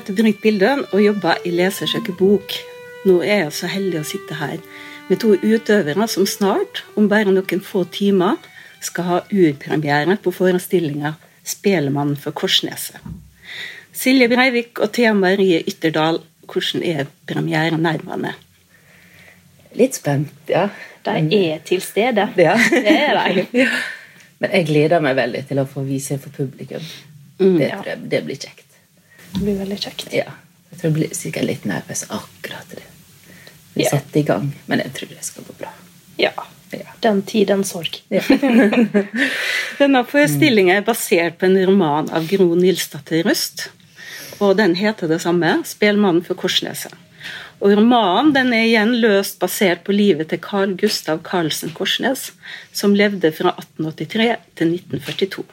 Heter Britt Bildøen og jobber i Lesersøker bok. Nå er jeg så heldig å sitte her med to utøvere som snart, om bare noen få timer, skal ha urpremiere på forestillinga 'Spelemannen for Korsneset'. Silje Breivik og Thea Marie Ytterdal, hvordan er premieren premierenervene? Litt spent, ja. De er til stede. Ja. Det er de. Ja. Men jeg gleder meg veldig til å få vise for publikum. det, ja. det blir kjekt. Det blir veldig kjekt. Ja. Jeg tror jeg blir sikkert litt nervøs akkurat det. Vi Ja. setter i gang, men jeg tror det skal gå bra. Ja. Ja. Den tid, den sorg. Ja. Denne forestillingen er basert på en roman av Gro Nilsdatter Røst. Og den heter det samme, 'Spelmannen for Korsneset'. Og Romanen den er igjen løst basert på livet til Carl Gustav Carlsen Korsnes, som levde fra 1883 til 1942.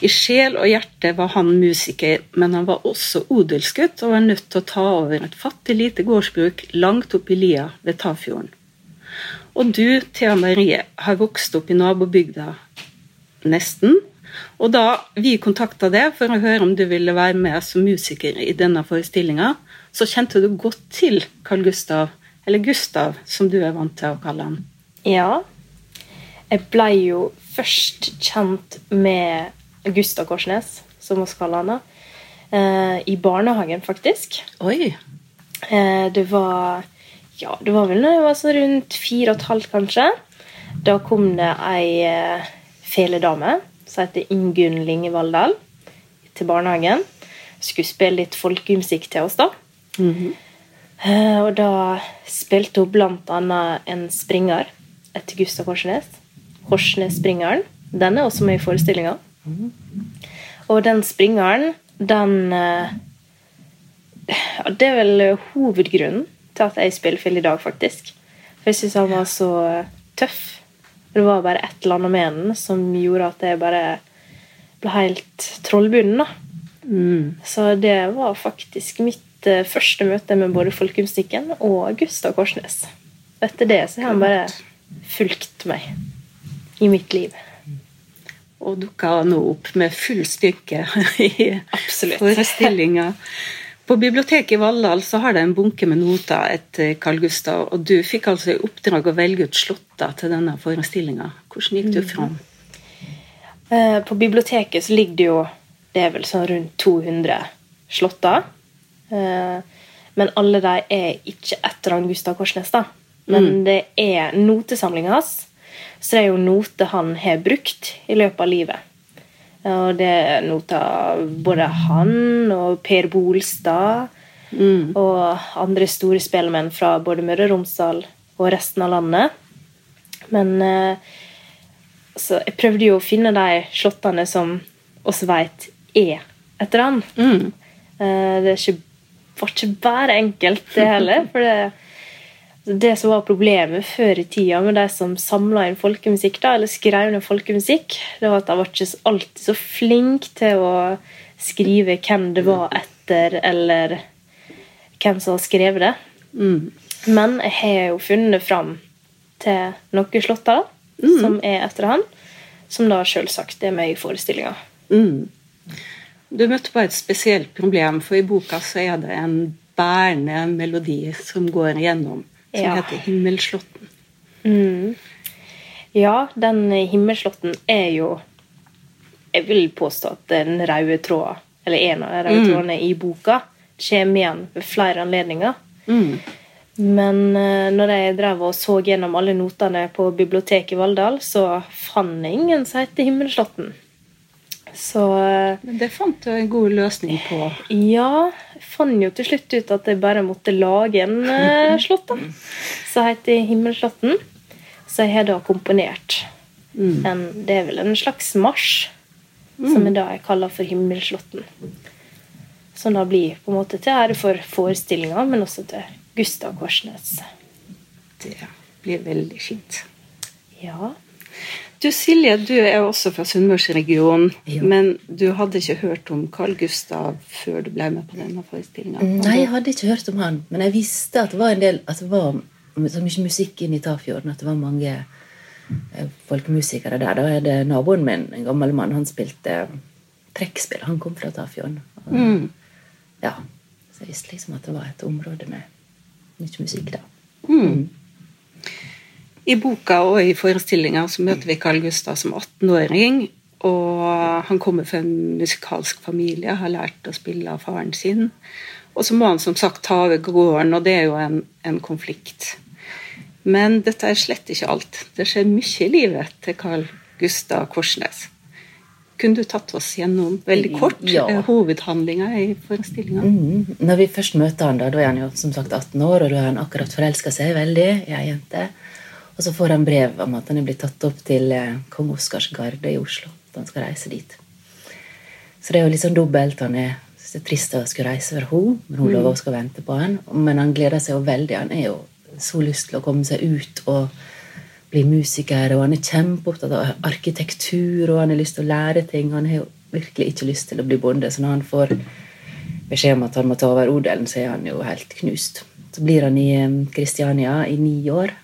I sjel og hjerte var han musiker, men han var også odelsgutt og var nødt til å ta over et fattig lite gårdsbruk langt opp i lia ved Tafjorden. Og du, Thea Marie, har vokst opp i nabobygda nesten. Og da vi kontakta deg for å høre om du ville være med som musiker i denne forestillinga, så kjente du godt til Carl Gustav, eller Gustav, som du er vant til å kalle han. Ja. Jeg blei jo først kjent med Gustav Korsnes, som vi kaller henne. eh, i barnehagen, faktisk. Oi. Eh, det var Ja, det var vel når jeg var så rundt fire og et halvt, kanskje. Da kom det ei eh, feledame som heter Ingunn Lingevalldal, til barnehagen. Skulle spille litt folkemusikk til oss, da. Eh, og da spilte hun blant annet en springer etter Gustav Korsnes. Korsnes-springeren. Den er også med i forestillinga. Og den springeren, den eh, ja, Det er vel hovedgrunnen til at jeg spiller fill i dag, faktisk. For jeg syns han var så tøff. Det var bare et eller annet med den som gjorde at jeg bare ble helt trollbunden. da. Så det var faktisk mitt eh, første møte med både folkemusikken og Gustav Korsnes. Etter det så har han bare fulgt meg i mitt liv. Og dukka nå opp med full styrke i Absolutt. forestillinga. På biblioteket i Valldal så har de en bunke med noter etter Carl Gustav, og du fikk altså i oppdrag å velge ut slåtter til denne forestillinga. Hvordan gikk du fram? Eh, På biblioteket så ligger det jo Det er vel sånn rundt 200 slåtter. Eh, Men alle de er ikke etter han Gustav Korsnes, da. Men det er notesamlinga hans. Så det er jo noter han har brukt i løpet av livet. Og det er noter både han og Per Bolstad og andre store spellemenn fra både Møre og Romsdal og resten av landet. Men eh, så jeg prøvde jo å finne de slåttene som oss vet er etter han. Eh, Det ikke, var ikke bare enkelt, det heller. For det, det som var problemet før i tida med de som samla inn folkemusikk, da, eller skrev ned folkemusikk, det var at de var ikke alltid så flinke til å skrive hvem det var etter, eller hvem som har skrevet det. Men jeg har jo funnet fram til noen slåtter mm. som er etter han, som da selvsagt er med i forestillinga. Du møtte på et spesielt problem, for i boka så er det en bærende melodi som går igjennom, som Ja. heter 'Himmelslåtten'. Ja, den himmelslåtten er jo Jeg vil påstå at den røde tråden, eller en av de røde trådene i boka, kommer igjen ved flere anledninger. Men eh, når jeg drev og så gjennom alle notene på biblioteket i Valldal, så fant jeg ingen som heter Himmelslåtten. Så eh, Men det fant du en god løsning på. ja, jeg fant jo til slutt ut at jeg bare måtte lage en uh, slott da. Som heter Himmelslotten. Så jeg har da komponert en Det er vel en slags marsj, som jeg da jeg kaller for Himmelslotten. Som da blir på en måte til ære for forestillinga, men også til Gustav Korsnes. Det blir veldig fint. Ja. Du Silje, du er også fra Sunnmørsregionen, Ja. men du hadde ikke hørt om Carl Gustav før du ble med på denne forestillinga? Nei, jeg hadde ikke hørt om han, men jeg visste at det var en del At det var så mye musikk inn i Tafjorden. At det var mange eh, folkemusikere der. Da er det naboen min, en gammel mann, han spilte trekkspill. Han kom fra Tafjorden. Og ja, så jeg visste liksom at det var et område med mye musikk, da. I boka og i forestillinga så møter vi Carl Gustav som 18-åring. Og han kommer fra en musikalsk familie, har lært å spille av faren sin. Og så må han som sagt ta over gården, og det er jo en, en konflikt. Men dette er slett ikke alt. Det skjer mye i livet til Carl Gustav Korsnes. Kunne du tatt oss gjennom veldig kort Ja. eh, hovedhandlinga i forestillinga? Mm. Når vi først møter han, da, da er han jo som sagt 18 år, og da er han akkurat forelska seg veldig i ei jente. Og så får han brev om at han er blitt tatt opp til eh, kong Oscars garde i Oslo. At han skal reise dit. Så det er jo litt sånn dobbelt. Han er, synes det er trist å skulle reise for henne, men hun lover hun skal vente på han. Men han gleder seg jo veldig. Han er jo så lyst til å komme seg ut og bli musiker, og han er kjempeopptatt av arkitektur, og han har lyst til å lære ting. Han har jo virkelig ikke lyst til å bli bonde, så når han får beskjed om at han må ta over odelen, så er han jo helt knust. Så blir han i eh, Kristiania i ni år,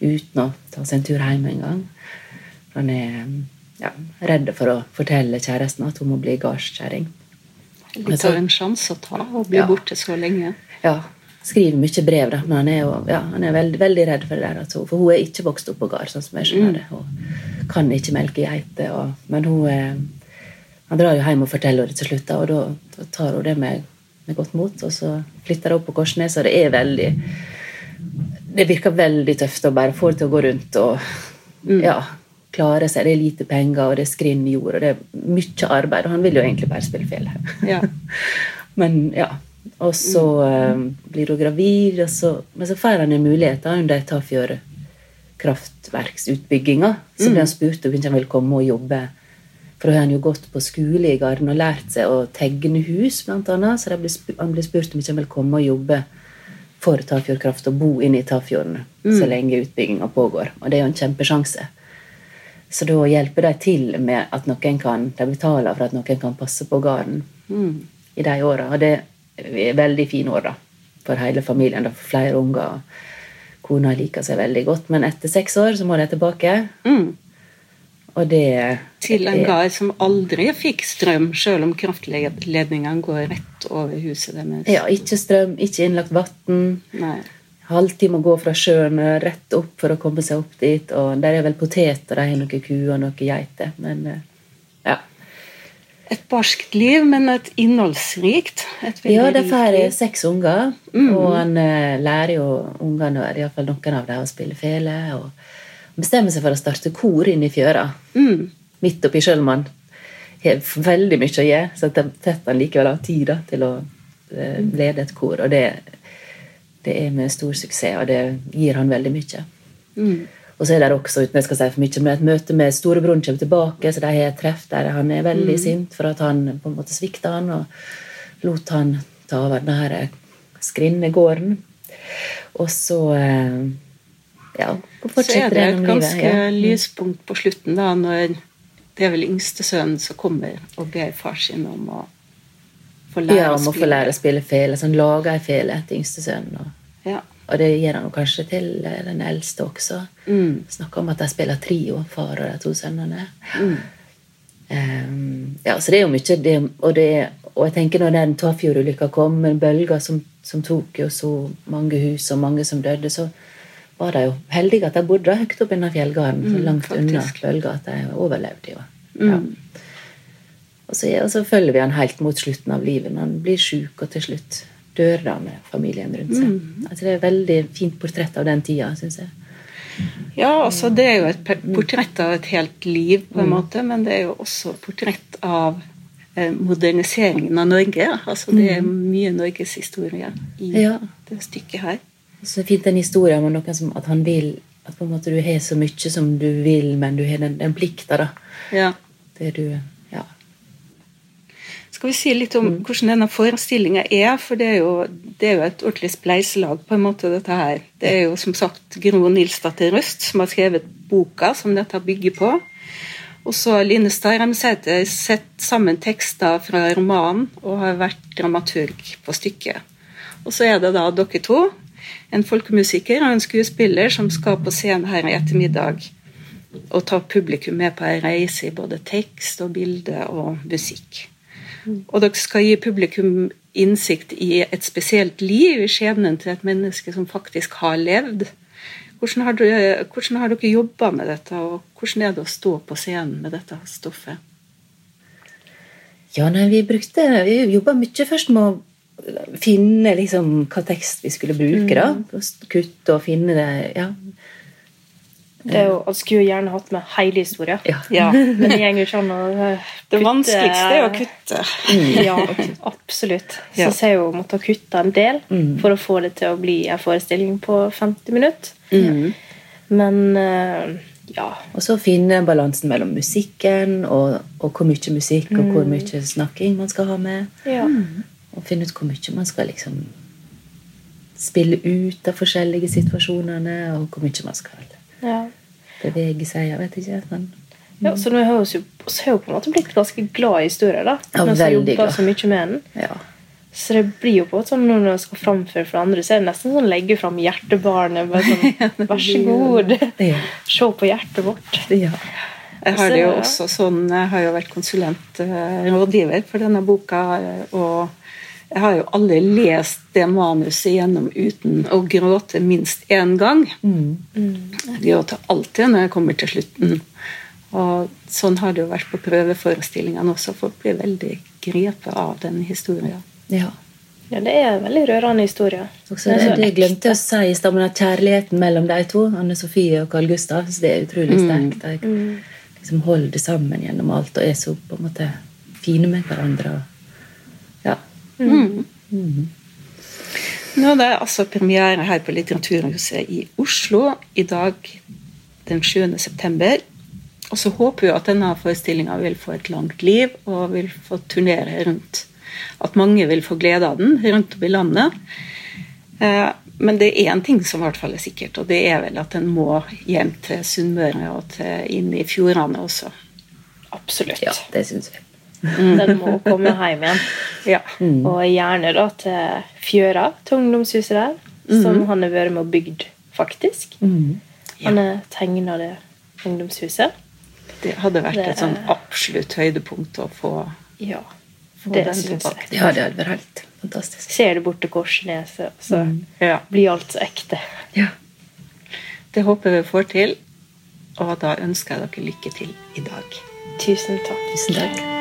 uten å ta seg en tur hjem engang. Han er ja, redd for å fortelle kjæresten at hun må bli gardskjerring. Litt av en sjanse å ta å bli Ja. borte så lenge. Ja, skriver mye brev, da, men han er jo ja, han er veldig, veldig redd for det der. hun- For hun er ikke vokst opp på gard, sånn som jeg skjønner det. Hun kan ikke melke geiter. Men hun eh, Han drar jo hjem og forteller det til slutt, og da, da tar hun det med, med godt mot. Og så flytter hun opp på Korsnes, og det er veldig Det virker veldig tøft å bare få det til å gå rundt og ja, klare seg. Det er lite penger, og det er skrinn jord, og det er mye arbeid. Og han vil jo egentlig bare spille fele. Ja. Men ja. Og så um, blir hun gravid, så, men så får han en mulighet da, under Tafjord kraftverksutbygginga. Så blir han spurt om han vil komme og jobbe. For da har han jo gått på skole i Garden og lært seg å tegne hus, blant annet. Så blir han blir spurt om ikke han vil komme og jobbe for Tafjord Kraft og bo inne i Tafjorden så lenge utbygginga pågår. Og det er jo en kjempesjanse. Så da hjelper de til med at noen kan, de betaler for at noen kan passe på gården i de åra. Og det er veldig fine år da, for hele familien. For flere unger. Kona liker seg veldig godt. Men etter seks år så må de tilbake. Mm. Det Til en gard som aldri fikk strøm, selv om kraftledningene går rett over huset deres. Ja, ikke strøm, ikke innlagt vann. Halvtime å gå fra sjøen rett opp for å komme seg opp dit. Og der er vel poteter, de har noen kuer og noen geiter. Men eh, ja. Et barskt liv, men et innholdsrikt. Et Ja, de får seks unger, og han eh, lærer jo ungene, iallfall noen av dem, å spille fele. Og bestemmer seg for å starte kor inne i fjøra. Mm. Midt oppi Sjølmann. har veldig mye å gjøre, så tett han likevel av tid da, til å eh, lede et kor. Og det, det er med stor suksess, og det gir han veldig mye. Mm. Og så er det også uten jeg skal si for mye, men et møte med storebroren kommer tilbake, så de har et treff der han er veldig sint for at han på en måte svikta han og lot han ta over denne skrinne gården. Og så eh, ja, Så er det et ganske livet. Ja. lyspunkt på slutten, da, når det er vel yngste sønnen som kommer og ber far sin om å få lære Ja, å om å få spille. lære å spille fele. Så han lager ei fele til yngstesønnen. Og, Ja. og det gir han kanskje til eh, den eldste også. Mm. Snakker om at de spiller trio, far og de to sønnene. Mm. Um, ja, så det er jo mye det, og, det, og jeg tenker når den Tafjord-ulykka kom, med bølger som, som tok jo så mange hus og mange som døde, så var de jo heldige at de bodde høyt oppe i fjellgarden, så Mm, langt unna faktisk. bølga at de overlevde. jo. Ja. Mm. Og, så, og så følger vi han helt mot slutten av livet, han blir sjuk og til slutt dør da med familien rundt seg. Mm. Altså, det er et veldig fint portrett av den tida, syns jeg. Ja, altså det er jo et portrett av et helt liv, på en måte, men det er jo også portrett av eh, moderniseringen av Norge. Altså det er mye Norges historie i Ja. det stykket her. Så fint den historien om noen som at han vil At på en måte du har så mye som du vil, men du har den, den plikta, da. Ja. Det du Ja. Skal vi si litt om hvordan denne forestillinga er? For det er, jo, det er jo et ordentlig spleiselag, på en måte, dette her. Det er jo som sagt Gro Nilsdatter Røst som har skrevet boka som dette bygger på. Og så Line Starheimsæter sett sammen tekster fra romanen og har vært dramaturg på stykket. Og så er det da dere to, en folkemusiker og en skuespiller, som skal på scenen her i ettermiddag og ta publikum med på en reise i både tekst og bilde og musikk. Og dere skal gi publikum innsikt i et spesielt liv, i skjebnen til et menneske som faktisk har levd. Hvordan har dere, hvordan har dere jobba med dette, og hvordan er det å stå på scenen med dette stoffet? Ja, nei, vi brukte Vi jobba mye først med å finne liksom hva tekst vi skulle bruke. da, Kutte og finne det ja. Det er jo, Jeg skulle jo gjerne hatt med hele historien. Ja. Ja. Men det går ikke an å kutte Det vanskeligste er å kutte. Ja, absolutt. Så jeg jo måtte kutte en del for å få det til å bli en forestilling på 50 minutter. Mm. Men eh, ja. Og så finne balansen mellom musikken og, og hvor mye musikk og hvor mye snakking man skal ha med. ja. Og finne ut hvor mye man skal liksom spille ut av forskjellige situasjonene, og hvor mye man skal ja. bevege seg. Jeg vet ikke. Men, Ja, så nå har vi jo, jo på en måte blitt ganske glad i historien. da. Ja, Mens veldig jobber glad. så mye med den. ja. Så det blir jo på en måte sånn når man skal framføre for andre, så er det nesten sånn legge fram hjertebarnet. Bare sånn, Vær så god, Ja. se på hjertet vårt. ja. Jeg har det jo også sånn, jeg har jo vært konsulentrådgiver for denne boka, og jeg har jo aldri lest det manuset gjennom uten å gråte minst én gang. Jeg gråter alltid når jeg kommer til slutten. Og sånn har det jo vært på prøveforestillingene også. Folk blir veldig grepet av den historien. ja. Ja, det er en veldig rørende historie. Også det, det jeg glemte å si i stammen, men at kjærligheten mellom de to, Anne Sofie og Carl Gustav, så det er utrolig sterkt. De liksom holder sammen gjennom alt og er så på en måte fine med hverandre. og- Ja. Nå er det altså premiere her på Litteraturhuset i Oslo i dag den 7. september. Og så håper vi at denne forestillinga vil få et langt liv og vil få turnere rundt. At mange vil få glede av den rundt om i landet. Eh, Men det er én ting som i hvert fall er sikkert, og det er vel at den må hjem til Sunnmøre og til inn i fjordene også. Absolutt. ja, det syns vi. Den må komme hjem igjen. Ja. Og gjerne da til Fjøra, til ungdomshuset der, som han har vært med og bygd, faktisk. Han har tegna det ungdomshuset. Det hadde vært Det et sånn absolutt høydepunkt å få Ja, Få det syns jeg. Ja, det hadde vært helt fantastisk. Ser det bort til Korsneset, så Ja. blir alt så ekte. Ja. Det håper vi får til, og da ønsker jeg dere lykke til i dag. Tusen takk. Tusen takk.